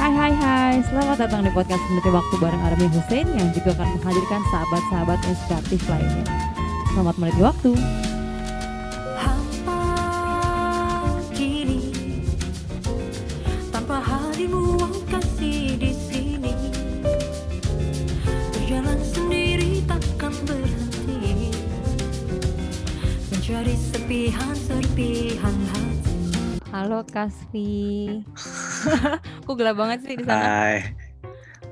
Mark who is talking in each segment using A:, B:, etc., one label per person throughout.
A: Hai hai hai, selamat datang di podcast Meniti Waktu bareng Armi Hussein yang juga akan menghadirkan sahabat-sahabat inspiratif lainnya. Selamat meniti waktu.
B: Hampa kini tanpa hadimu ang kasih di sini berjalan sendiri takkan berhenti mencari serpihan-serpihan hati.
A: Halo Kasvi. Kok gelap banget sih di sana?
C: Hai.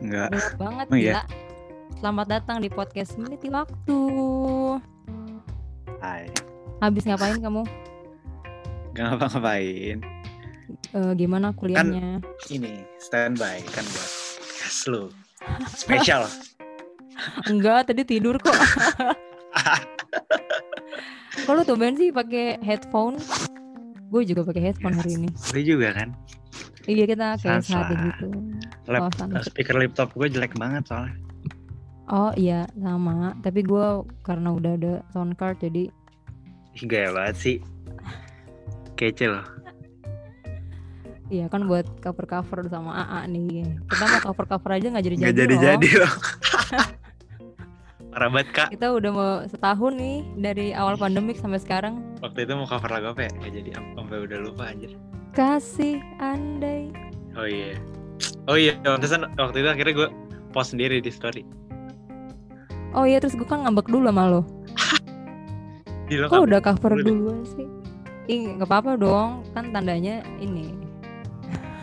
C: Enggak.
A: Gelap banget
C: iya?
A: gila. Selamat datang di podcast Meniti Waktu.
C: Hai.
A: Habis ngapain kamu?
C: Gak ngapa-ngapain.
A: Eh, gimana kuliahnya?
C: Ini standby kan buat gas lu. Spesial.
A: Enggak, tadi tidur kok. Kalau tuh sih pakai headphone. Gue juga pakai headphone hari ini.
C: Lu juga kan?
A: Iya kita kayak saat gitu.
C: Lap,
A: Suasana.
C: speaker laptop gue jelek banget soalnya.
A: Oh iya sama. Tapi gue karena udah ada sound card jadi
C: Gaya banget sih. Kece loh.
A: iya kan buat cover cover sama AA nih. Kita mau cover cover aja nggak jadi
C: Gak
A: jadi.
C: jadi-jadi loh. Parah banget kak.
A: Kita udah mau setahun nih dari awal pandemik sampai sekarang.
C: Waktu itu mau cover lagu apa ya? Gak jadi sampai udah lupa anjir.
A: Kasih andai.
C: Oh iya. Oh iya, pantesan waktu itu akhirnya gue post sendiri di story.
A: Oh iya terus gue kan ngambek dulu sama lo. Kok
C: kan-
A: udah cover
C: dulu
A: duluan sih? Ih nggak apa-apa dong. Kan tandanya ini.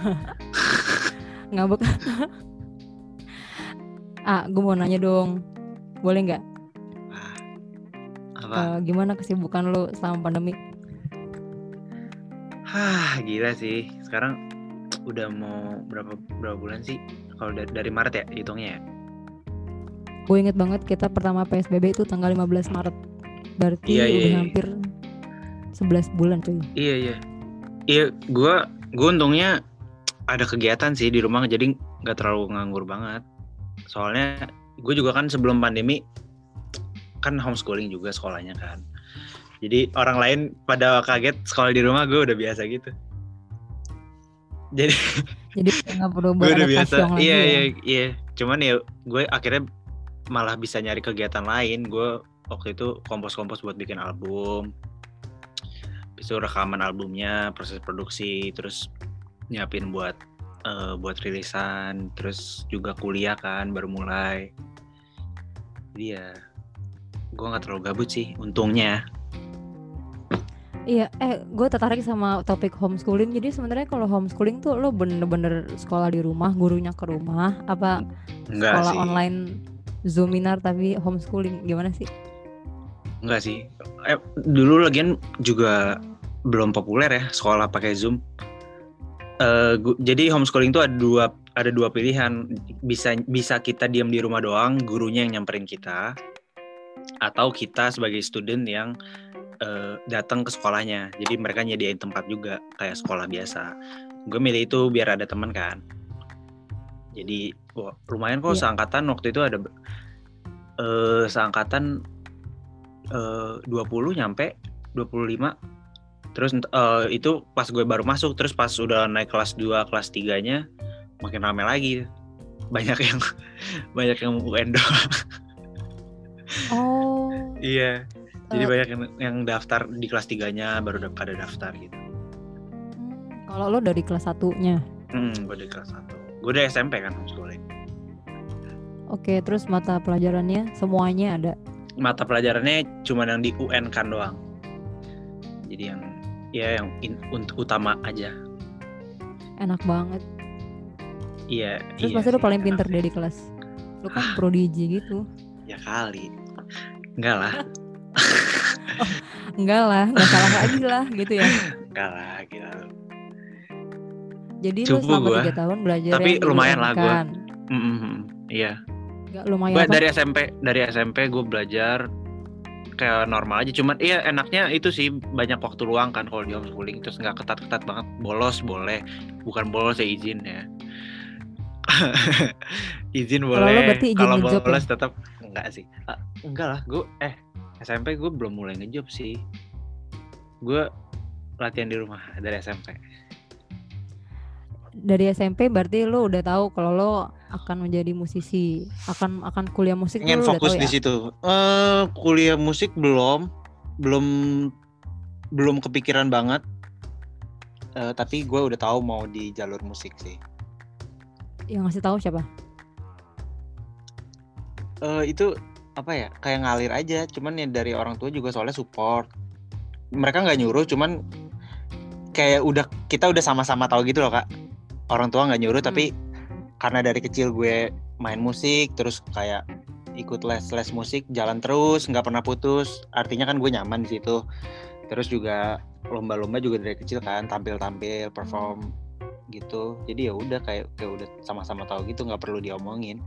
A: ngambek. ah gue mau nanya dong. Boleh nggak?
C: Apa?
A: Eh, gimana kesibukan lo selama pandemi?
C: Hah, gila sih. Sekarang udah mau berapa berapa bulan sih? Kalau dari, dari Maret ya hitungnya ya.
A: Gue inget banget kita pertama PSBB itu tanggal 15 Maret. Berarti
C: Iya, iya,
A: udah
C: iya.
A: hampir 11 bulan cuy.
C: Iya iya. Iya, gua gua untungnya ada kegiatan sih di rumah jadi nggak terlalu nganggur banget. Soalnya gue juga kan sebelum pandemi kan homeschooling juga sekolahnya kan. Jadi orang lain pada kaget sekolah di rumah gue udah biasa gitu. Jadi
A: Jadi nggak perlu
C: gue udah biasa. Iya
A: ya.
C: iya iya. Cuman ya gue akhirnya malah bisa nyari kegiatan lain. Gue waktu itu kompos-kompos buat bikin album. Itu rekaman albumnya, proses produksi, terus nyiapin buat eh, buat rilisan, terus juga kuliah kan baru mulai. Jadi ya gue nggak terlalu gabut sih, untungnya.
A: Iya, eh gue tertarik sama topik homeschooling. Jadi sebenarnya kalau homeschooling tuh lo bener-bener sekolah di rumah, gurunya ke rumah, apa
C: Enggak
A: sekolah
C: sih.
A: online zoominar tapi homeschooling gimana sih?
C: Enggak sih. Eh, dulu lagian juga belum populer ya sekolah pakai Zoom. Eh, gu- jadi homeschooling itu ada dua ada dua pilihan. Bisa bisa kita diam di rumah doang, gurunya yang nyamperin kita, atau kita sebagai student yang eh, datang ke sekolahnya. Jadi mereka nyediain tempat juga kayak sekolah biasa. Gue milih itu biar ada teman kan. Jadi wah, lumayan kok
A: Iya.
C: seangkatan waktu itu ada eh seangkatan eh 20 nyampe 25 terus eh, itu pas gue baru masuk terus pas udah naik kelas 2 kelas 3 nya makin rame lagi banyak yang banyak yang UN doang
A: Oh,
C: iya jadi
A: Eh.
C: banyak yang, yang daftar di kelas 3 nya baru udah pada daftar gitu
A: hmm, kalau lo dari kelas satunya,
C: hmm gue di kelas 1 gue udah SMP kan homeschooling
A: oke. Terus mata pelajarannya semuanya ada.
C: mata pelajarannya cuma yang di UN kan doang jadi yang ya yang in- ut- utama aja
A: Enak banget.
C: iya
A: Terus
C: iya
A: pasti lo paling pinter di kelas. Lo kan prodigi gitu.
C: ya kali enggak lah
A: Enggak lah, enggak salah lagi lah gitu ya.
C: enggak lah gila
A: Jadi lo
C: Cupu
A: selama
C: gua.
A: tiga tahun belajar
C: Tapi lumayan lah gua.
A: kan.
C: Mm, mm, mm. iya
A: Enggak lumayan
C: Gua
A: apa?
C: dari SMP dari SMP gue belajar kayak normal aja cuman iya enaknya itu sih banyak waktu luang kan kalau di homeschooling terus nggak ketat-ketat banget bolos boleh bukan bolos ya izin ya izin boleh
A: berarti izin
C: kalau
A: ngejob ya?
C: bolos tetap enggak sih Ah, enggak lah gue eh SMP gue belum mulai ngejob sih gue latihan di rumah dari SMP
A: dari SMP berarti lo udah tahu kalau lo akan menjadi musisi, akan akan kuliah musik
C: Pengen
A: udah
C: fokus
A: tahu
C: di
A: ya.
C: situ. Eh kuliah musik belum, belum, belum kepikiran banget. Eh, tapi gue udah tahu mau di jalur musik sih.
A: Yang ngasih tahu siapa?
C: Eh itu apa ya? Kayak ngalir aja. Cuman ya dari orang tua juga soalnya support. Mereka nggak nyuruh, cuman kayak udah kita udah sama-sama tahu gitu loh kak. Orang tua nggak nyuruh,
A: Hmm.
C: tapi karena dari kecil gue main musik, terus kayak ikut les-les musik, jalan terus, nggak pernah putus. Artinya kan gue nyaman di situ. Terus juga lomba-lomba juga dari kecil kan, tampil-tampil, perform gitu. Jadi ya udah kayak kayak udah sama-sama tahu gitu, nggak perlu diomongin.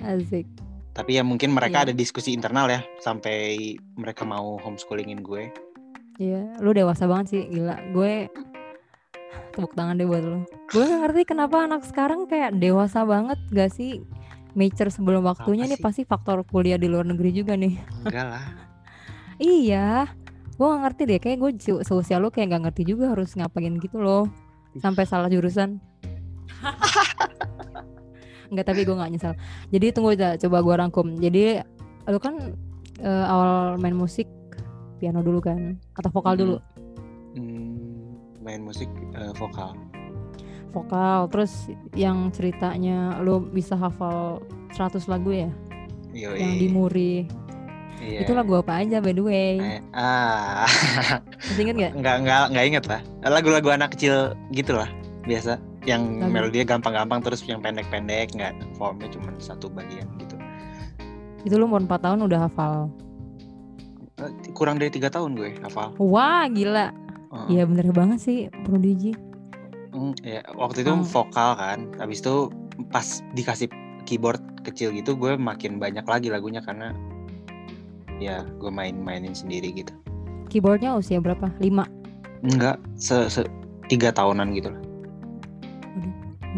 A: Asik.
C: Tapi ya mungkin mereka
A: Iya.
C: ada diskusi internal ya sampai mereka mau homeschoolingin gue.
A: Iya, lu dewasa banget sih, gila. Gue tepuk tangan deh buat lo. Gue gak ngerti kenapa anak sekarang kayak dewasa banget gak sih? Mature sebelum waktunya nih pasti faktor kuliah di luar negeri juga nih.
C: Enggak lah.
A: Iya, gue gak ngerti deh. Kayak gue se- seusia lo kayak gak ngerti juga harus ngapain gitu loh. Sampai salah jurusan. Enggak, tapi gue gak nyesal. Jadi tunggu aja, coba gue rangkum. Jadi lu kan eh, awal main musik piano dulu kan? Atau vokal dulu?
C: Hmm, main musik eh, vokal.
A: vokal terus yang ceritanya lo bisa hafal 100 lagu ya
C: Yoi.
A: yang di Muri
C: Iya.
A: itu lagu apa aja by the way
C: Eh, ah,
A: masih inget gak?
C: nggak nggak nggak inget lah. Lagu-lagu anak kecil gitu lah biasa. Yang
A: Lagu-
C: melodinya gampang-gampang terus yang pendek-pendek nggak formnya cuma satu bagian gitu.
A: itu lo umur 4 tahun udah hafal
C: Eh, Kurang dari tiga tahun gue hafal.
A: wah gila. Iya bener banget sih Prodigy
C: Hmm, ya, waktu itu
A: Hmm.
C: vokal kan. Habis itu pas dikasih keyboard kecil gitu gue makin banyak lagi lagunya karena ya gue main-mainin sendiri gitu.
A: keyboardnya usia berapa? 5
C: Enggak, se, se tiga tahunan gitu lah.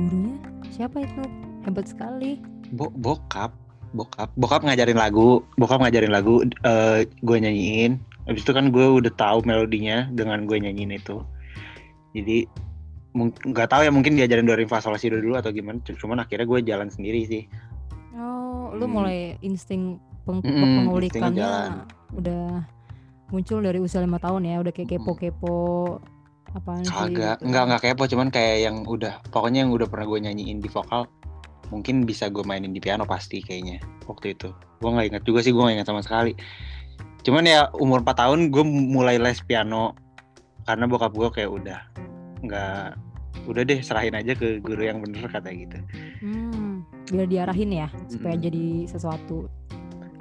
A: Gurunya siapa itu? hebat sekali
C: Bo- bokap, bokap, bokap ngajarin lagu, bokap ngajarin lagu, eh gue nyanyiin. Habis itu kan gue udah tahu melodinya dengan gue nyanyiin itu. Jadi nggak tahu ya mungkin diajarin dari fa sol si do dulu atau gimana. Cuman akhirnya gue jalan sendiri sih.
A: oh lu
C: Hmm.
A: mulai insting peng-
C: Mm-mm,
A: pengulikannya udah muncul dari usia lima tahun ya udah kayak kepo-kepo apaan sih
C: Kagak,
A: gitu.
C: enggak enggak kepo, cuman kayak yang udah pokoknya yang udah pernah gue nyanyiin di vokal mungkin bisa gue mainin di piano pasti kayaknya waktu itu. Gue nggak ingat juga sih, gue nggak ingat sama sekali. Cuman ya umur 4 tahun gue mulai les piano karena bokap gue kayak udah nggak udah deh serahin aja ke guru yang bener kata gitu.
A: Hmm, biar diarahin ya supaya jadi sesuatu.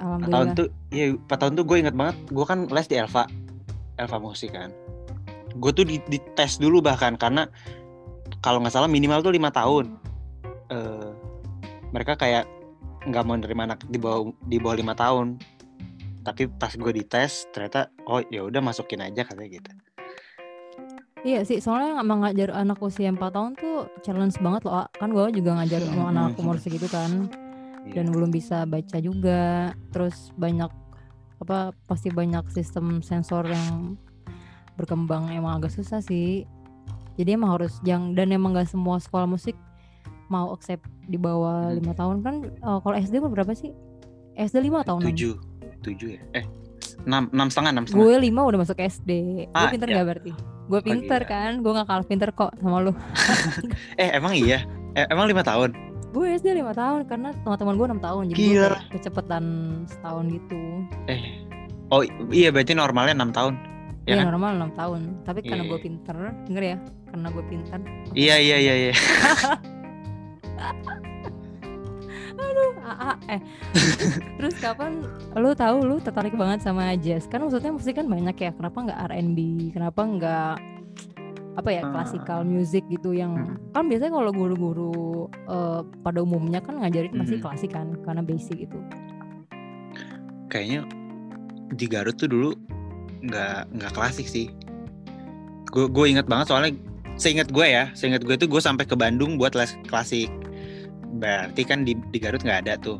C: 4 tahun
A: Alhamdulillah.
C: tuh, iya 4 tahun tuh gue inget banget, gue kan les di Elva, Elva musik kan. Gue tuh di, tes dulu bahkan karena kalau nggak salah minimal tuh lima tahun. Eh, mereka kayak nggak mau nerima anak di bawah di bawah lima tahun. Tapi pas gue dites ternyata oh ya udah masukin aja katanya gitu.
A: Iya sih, soalnya emang ngajar anak usia 4 tahun tuh challenge banget loh. Kan gue juga ngajar
C: Mm-mm.
A: anak umur segitu kan
C: Iya.
A: dan belum bisa baca juga. Terus banyak apa pasti banyak sistem sensor yang berkembang emang agak susah sih. Jadi emang harus yang dan emang gak semua sekolah musik mau accept di bawah
C: Hmm.
A: lima tahun kan eh, kalau SD berapa sih? SD lima tahun
C: tujuh tujuh ya eh enam enam setengah enam setengah
A: Gue lima udah masuk SD. Gue
C: Ah,
A: pinter
C: ya.
A: gak berarti? Gue pinter
C: gila.
A: kan, gue gak kalah pinter kok sama lu.
C: eh emang iya Eh, emang lima tahun
A: Gue SD lima tahun karena teman-teman gue enam tahun, jadi gue
C: Gila.
A: kecepatan setahun gitu.
C: eh oh iya berarti normalnya enam tahun ya
A: Iya
C: kan?
A: normal enam tahun, tapi karena
C: Iya,
A: gue pinter, denger ya, karena gue pinter.
C: iya iya iya iya
A: Ah, ah, eh, terus kapan lu tahu lu tertarik banget sama jazz? Kan maksudnya musik kan banyak ya, kenapa nggak R&B? Kenapa nggak apa ya classical music gitu yang
C: Hmm.
A: kan biasanya kalau guru-guru eh, pada umumnya kan ngajarin pasti
C: Mhm.
A: klasik kan karena basic gitu.
C: kayaknya di Garut tuh dulu nggak nggak klasik sih. Gue gue inget banget soalnya seingat gue ya, seingat gue tuh gue sampai ke Bandung buat les klasik. Berarti kan di, di Garut nggak ada tuh.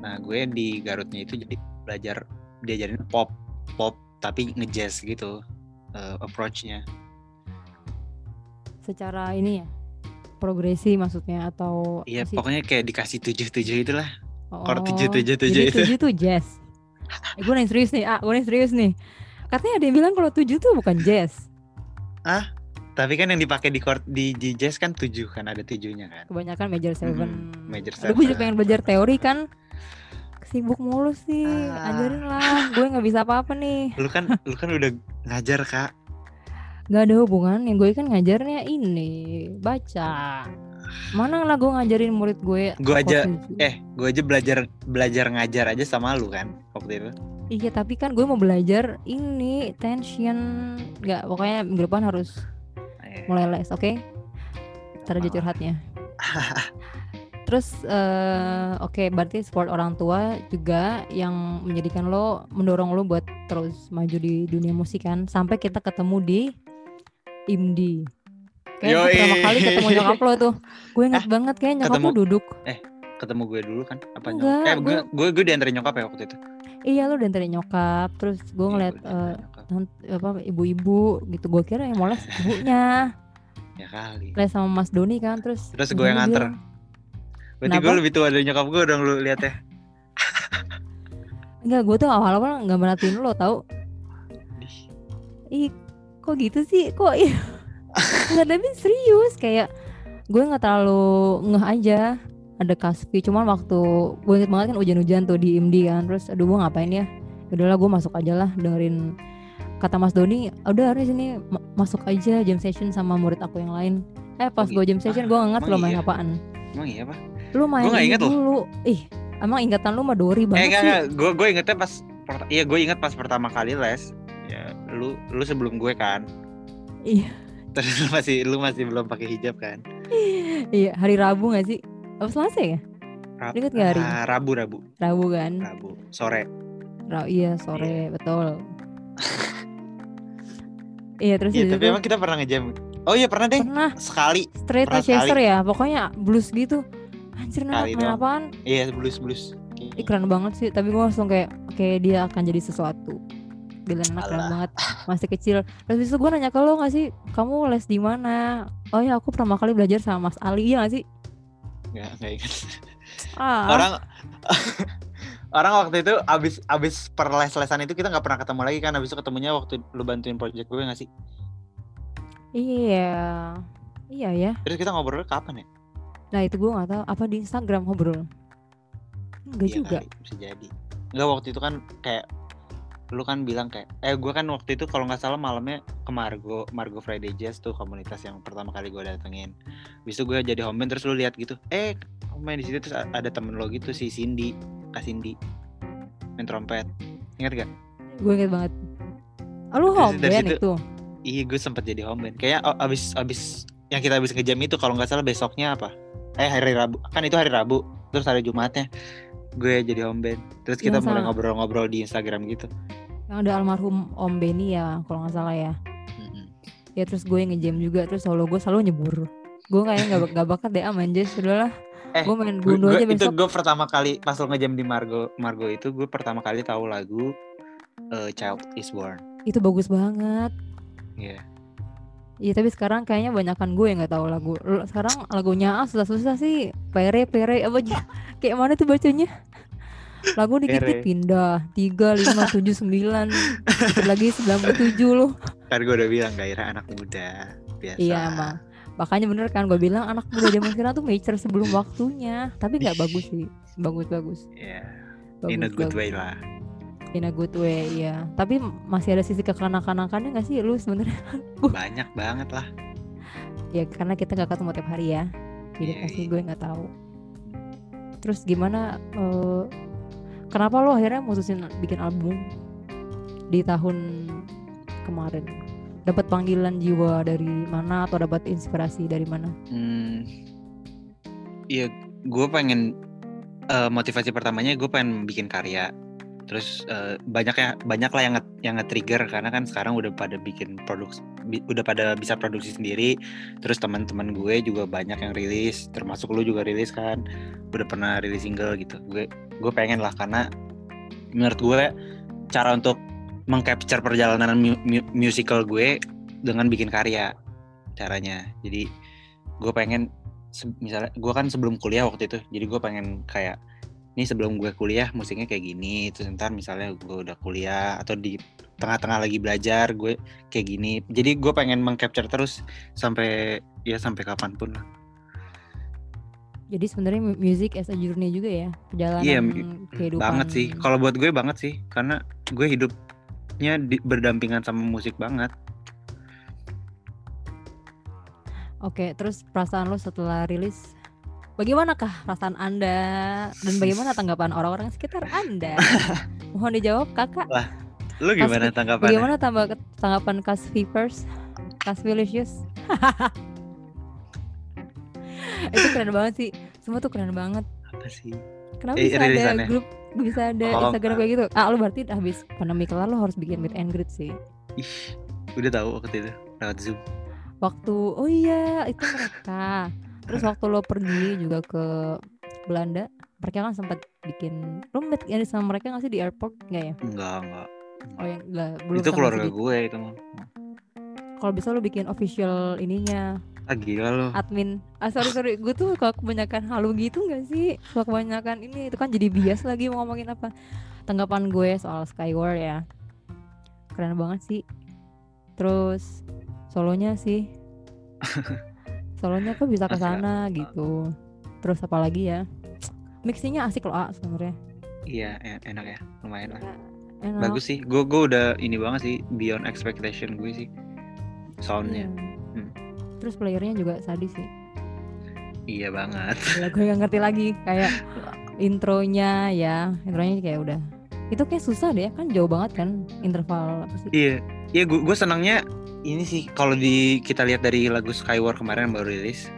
C: Nah gue di Garutnya itu jadi belajar diajarin pop pop tapi ngejazz gitu eh, approach-nya.
A: secara ini ya progresi maksudnya atau
C: Iya,
A: masih-
C: pokoknya kayak dikasih tujuh tujuh itulah.
A: oh,
C: chord tujuh, tujuh, tujuh itu.
A: tujuh tuh jazz eh, gue nanya serius nih ah gue nanya serius nih katanya ada yang bilang kalau tujuh tuh bukan jazz
C: Tapi kan yang dipakai di chord di, di jazz kan tujuh kan ada tujuhnya kan.
A: kebanyakan major seven
C: Mm, major
A: Aduh, gue juga
C: seven.
A: pengen belajar teori kan sibuk mulu sih
C: Ah.
A: ajarin lah gue nggak bisa apa-apa nih
C: Lu kan lu kan udah ngajar kak.
A: nggak ada hubungan yang gue kan ngajarnya ini baca mana lah gue ngajarin murid gue
C: Gue aja-. Eh, gue aja belajar belajar ngajar aja sama lu kan waktu itu.
A: iya tapi kan gue mau belajar ini tension nggak pokoknya minggu depan harus
C: Eh,
A: mulai les oke ntar aja
C: Malah.
A: curhatnya terus eh, oke berarti support orang tua juga yang menjadikan lo mendorong lo buat terus maju di dunia musik kan sampai kita ketemu di IMDI kayak pertama kali ketemu nyokap lo tuh gue inget banget kayak nyokap
C: ketemu-
A: lo duduk
C: ketemu gue dulu kan apa
A: Enggak,
C: nyokap? Eh, gue
A: gue-
C: gue diantarin nyokap ya waktu itu.
A: iya lo diantarin nyokap terus gue
C: Iya,
A: ngeliat eh,
C: nyokap.
A: tant- apa ibu-ibu gitu gue kira yang mau les ibunya
C: ya kali.
A: les sama Mas Doni kan terus
C: Terus gue yang nganter. Berarti gue lebih tua dari nyokap gue dong lu lihat ya.
A: Enggak, gue tuh awal-awal nggak merhatiin lo tau Ih, kok gitu sih? Kok iya? Enggak, tapi serius kayak gue nggak terlalu ngeh aja ada kaspi cuman waktu gue inget banget kan hujan-hujan tuh di IMDI kan terus aduh gue ngapain ya udahlah gue masuk aja lah dengerin kata Mas Doni udah hari sini ma- masuk aja jam session sama murid aku yang lain eh pas
C: Oh
A: gue jam session gue nggak lo main
C: iya?
A: apaan
C: Emang iya pak?
A: lu main
C: Gua inget loh.
A: dulu ih emang ingatan lu mah Dori
C: Eh
A: banget
C: enggak
A: sih
C: enggak, gue gue ingetnya pas iya gue inget pas pertama kali les. Ya, lu lu sebelum gue kan.
A: Iya.
C: Terus lu masih lu masih belum pakai hijab kan?
A: iya hari Rabu gak sih apa Selasa ya
C: Rab-
A: Ingat nggak hari?
C: Ah, Rabu Rabu
A: Rabu kan
C: Rabu sore.
A: Ra iya sore betul. iya terus
C: Iya tapi emang kita pernah ngejam. Oh iya pernah deh
A: pernah
C: sekali.
A: straight
C: pernah
A: chaser ya pokoknya blues gitu. Anjir nah
C: Sekali
A: apaan?
C: Iya blues blues.
A: Ih, keren banget sih tapi gue langsung kayak oke dia akan jadi sesuatu. Gila anak keren banget masih kecil. Terus itu gue nanya ke lo gak sih kamu les di mana? Oh ya aku pertama kali belajar sama Mas Ali ya gak sih?
C: Enggak ingat.
A: Ah,
C: Orang orang waktu itu abis abis per les lesan itu kita nggak pernah ketemu lagi kan abis itu ketemunya waktu lu bantuin project gue nggak sih
A: iya iya ya.
C: terus kita ngobrolnya kapan ya
A: Nah itu gue gak tahu apa di Instagram ngobrol. Enggak
C: Iya
A: juga.
C: kali, bisa jadi Enggak waktu itu kan kayak lu kan bilang kayak eh gue kan waktu itu kalau nggak salah malamnya ke Margo Margo Friday Jazz tuh komunitas yang pertama kali gue datengin. Habis itu gue jadi home band terus lu lihat gitu eh main di situ terus ada temen lo gitu si Cindy Kak Cindy main trompet. Ingat gak
A: Gue inget banget. Oh, lu
C: Terus
A: home
C: dari
A: band
C: situ-
A: itu?
C: iya gue sempet jadi home band. Kayaknya oh, abis abis yang kita abis ngejam itu kalau nggak salah besoknya apa? Eh hari Rabu kan itu hari Rabu terus hari Jumatnya gue jadi home band. Terus kita
A: Yang
C: mulai ngobrol-ngobrol di Instagram gitu
A: Yang ada almarhum Om Benny ya kalau nggak salah ya.
C: Mm-mm.
A: Ya terus gue ngejam juga terus solo gue selalu nyebur. Gue kayaknya nggak nggak bakat deh aman jazz udahlah.
C: Eh,
A: gue main gundu aja
C: itu
A: besok.
C: gue pertama kali pas lo ngejam di Margo Margo itu gue pertama kali tahu lagu eh, Child Is Born
A: Itu bagus banget.
C: Iya
A: Iya tapi sekarang kayaknya banyakan gue yang nggak tahu lagu. Sekarang lagunya ah susah-susah sih. Pere pere apa aja. Kayak mana tuh bacanya? Lagu dikit-dikit
C: Pere.
A: pindah tiga lima tujuh sembilan dikit lagi sembilan puluh tujuh loh.
C: kan gue udah bilang gairah anak muda biasa
A: Iya emang. Makanya bener kan gue bilang anak muda zaman sekarang tuh mature sebelum waktunya. Tapi nggak bagus sih.
C: Iya
A: Bagus,
C: in a good
A: bagus.
C: way lah
A: In a good way, iya. Tapi masih ada sisi kekanak-kanakannya gak sih lu sebenarnya?
C: banyak banget lah
A: ya karena kita gak ketemu tiap hari ya. Jadi
C: Iya,
A: pasti
C: iya.
A: gue nggak tahu. Terus gimana? eh, kenapa lo akhirnya mutusin bikin album di tahun kemarin? Dapat panggilan jiwa dari mana atau dapat inspirasi dari mana?
C: Hmm, iya, gue pengen eh, motivasi pertamanya gue pengen bikin karya. Terus eh, banyak ya banyak lah yang yang nge-trigger karena kan sekarang udah pada bikin produksi bi- udah pada bisa produksi sendiri. Terus teman-teman gue juga banyak yang rilis, termasuk lu juga rilis kan. Udah pernah rilis single gitu. Gue gue pengen lah karena menurut gue cara untuk mengcapture perjalanan mu- mu- musical gue dengan bikin karya caranya jadi gue pengen misalnya gue kan sebelum kuliah waktu itu jadi gue pengen kayak ini sebelum gue kuliah musiknya kayak gini terus ntar misalnya gue udah kuliah atau di tengah-tengah lagi belajar gue kayak gini. Jadi gue pengen mengcapture terus sampai ya sampai kapan pun lah.
A: Jadi sebenarnya mu- music as a journey juga ya, perjalanan
C: Iya, mu-
A: kehidupan.
C: banget sih. Kalau buat gue banget sih karena gue hidupnya di- berdampingan sama musik banget.
A: Oke, terus perasaan lo setelah rilis Bagaimanakah perasaan Anda dan bagaimana tanggapan orang-orang sekitar Anda? Mohon dijawab, Kakak.
C: lu gimana tanggapannya
A: Bagaimana tambah tanggapan Kas Vipers? Kas Vilicious? Itu keren banget sih. Semua tuh keren banget.
C: apa sih
A: Kenapa
C: Eh,
A: bisa ada grup bisa ada
C: Oh,
A: Instagram kayak gitu? Ah, lu berarti habis pandemi kelar lu harus bikin meet and greet sih.
C: ih udah tahu waktu itu lewat zoom
A: Waktu oh iya itu mereka. Terus waktu lo pergi juga ke Belanda, mereka kan sempat bikin lo and greet sama mereka nggak sih di airport nggak ya?
C: enggak enggak
A: Oh yang enggak belum
C: itu keluarga
A: segitu.
C: gue itu mah
A: Kalau bisa lo bikin official ininya
C: ah gila lo
A: admin. Ah sorry sorry, gue tuh kalau kebanyakan halu gitu nggak sih? Suka kebanyakan ini itu kan jadi bias lagi mau ngomongin apa? Tanggapan gue soal Skyward ya, keren banget sih. Terus solonya sih, solonya kok bisa ke sana gitu. Terus apa lagi ya? Mixingnya asik loh ah sebenarnya.
C: iya en- enak ya lumayan lah
A: Enak.
C: bagus sih gue gue udah ini banget sih beyond expectation gue sih soundnya
A: Iya.
C: Hmm.
A: Terus playernya juga sadis sih.
C: iya banget
A: gue gak ngerti lagi kayak intronya ya intronya kayak udah itu kayak susah deh kan jauh banget kan interval apa sih
C: iya iya gue gue senangnya ini sih kalau di kita lihat dari lagu Skyward kemarin yang baru rilis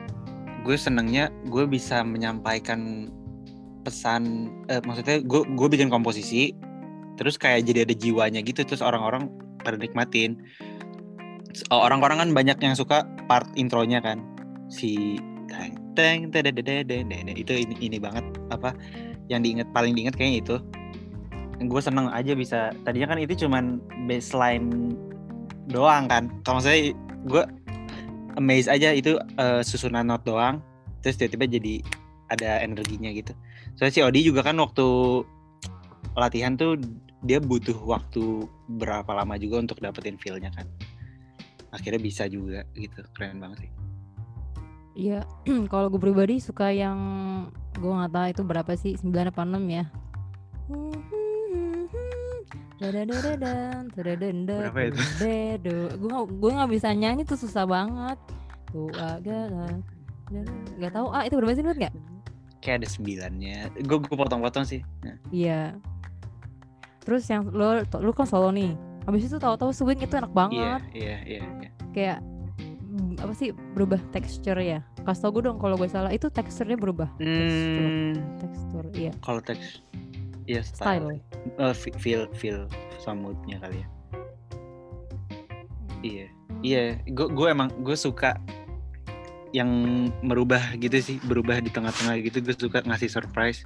C: gue senangnya gue bisa menyampaikan pesan eh, maksudnya gue gue bikin komposisi terus kayak jadi ada jiwanya gitu terus orang-orang pada nikmatin. Orang-orang kan banyak yang suka part intronya kan si teng teng itu ini ini banget apa yang diinget paling diinget kayaknya itu. Gue seneng aja bisa tadinya kan itu cuman baseline doang kan. Kalau saya gue amazed aja itu eh, susunan not doang terus tiba-tiba jadi ada energinya gitu. Soalnya si Odi juga kan waktu latihan tuh dia butuh waktu berapa lama juga untuk dapetin feel-nya kan. Akhirnya bisa juga gitu keren banget sih.
A: Iya kalau gue pribadi suka yang gue nggak tahu itu berapa sih 9 apa 6 ya Dadadadadan, dadadanda,
C: Berapa itu?
A: dedo. Gue gue nggak bisa nyanyi tuh susah banget. Tuh agak nggak tahu ah itu berapa sih menurut nggak?
C: kayak ada sembilannya gue gue potong-potong sih nah,
A: Iya. Terus yang lo lu kan solo nih. Habis itu tahu-tahu swing itu enak
C: iya
A: banget.
C: iya iya iya
A: Kayak mm, apa sih berubah tekstur ya? Kasih tau gue dong kalau gue salah itu teksturnya berubah. Tekstur,
C: hmm,
A: tekstur, iya.
C: kalau teks ya
A: Style.
C: style, Eh, fe- feel feel sama moodnya kali ya. Iya. Iya gue gue emang gue suka yang merubah gitu sih berubah di tengah-tengah gitu gue suka ngasih surprise.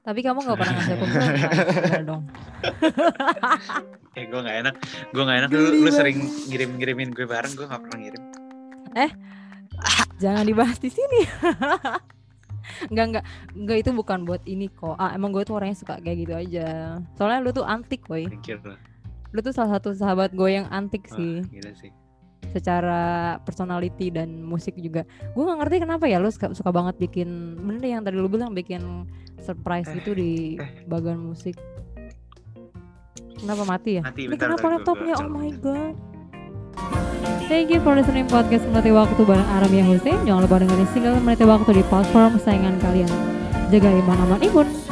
A: Tapi kamu nggak pernah ngasih aku dong.
C: eh gue nggak enak gue nggak enak. Lu,
A: Geli
C: lu sering ngirim ngirimin gue bareng gue nggak pernah ngirim.
A: Jangan dibahas di sini. Enggak enggak enggak itu bukan buat ini kok. Ah emang gue tuh orangnya suka kayak gitu aja. Soalnya lu tuh antik,
C: lah
A: Lu tuh salah satu sahabat gue yang antik
C: Wah,
A: sih.
C: gila sih
A: Secara personality dan musik juga. Gue nggak ngerti kenapa ya lu suka, suka banget bikin bener yang tadi lu bilang bikin surprise
C: Eh,
A: gitu di
C: eh.
A: bagian musik. Kenapa mati ya?
C: mati
A: Ini
C: bentar,
A: kenapa
C: bentar,
A: laptopnya? Oh my god. Thank you for listening podcast Meniti Waktu bareng Aramia Hussein. Jangan lupa dengerin single Meniti Waktu di platform kesayangan kalian. Jaga iman aman imun.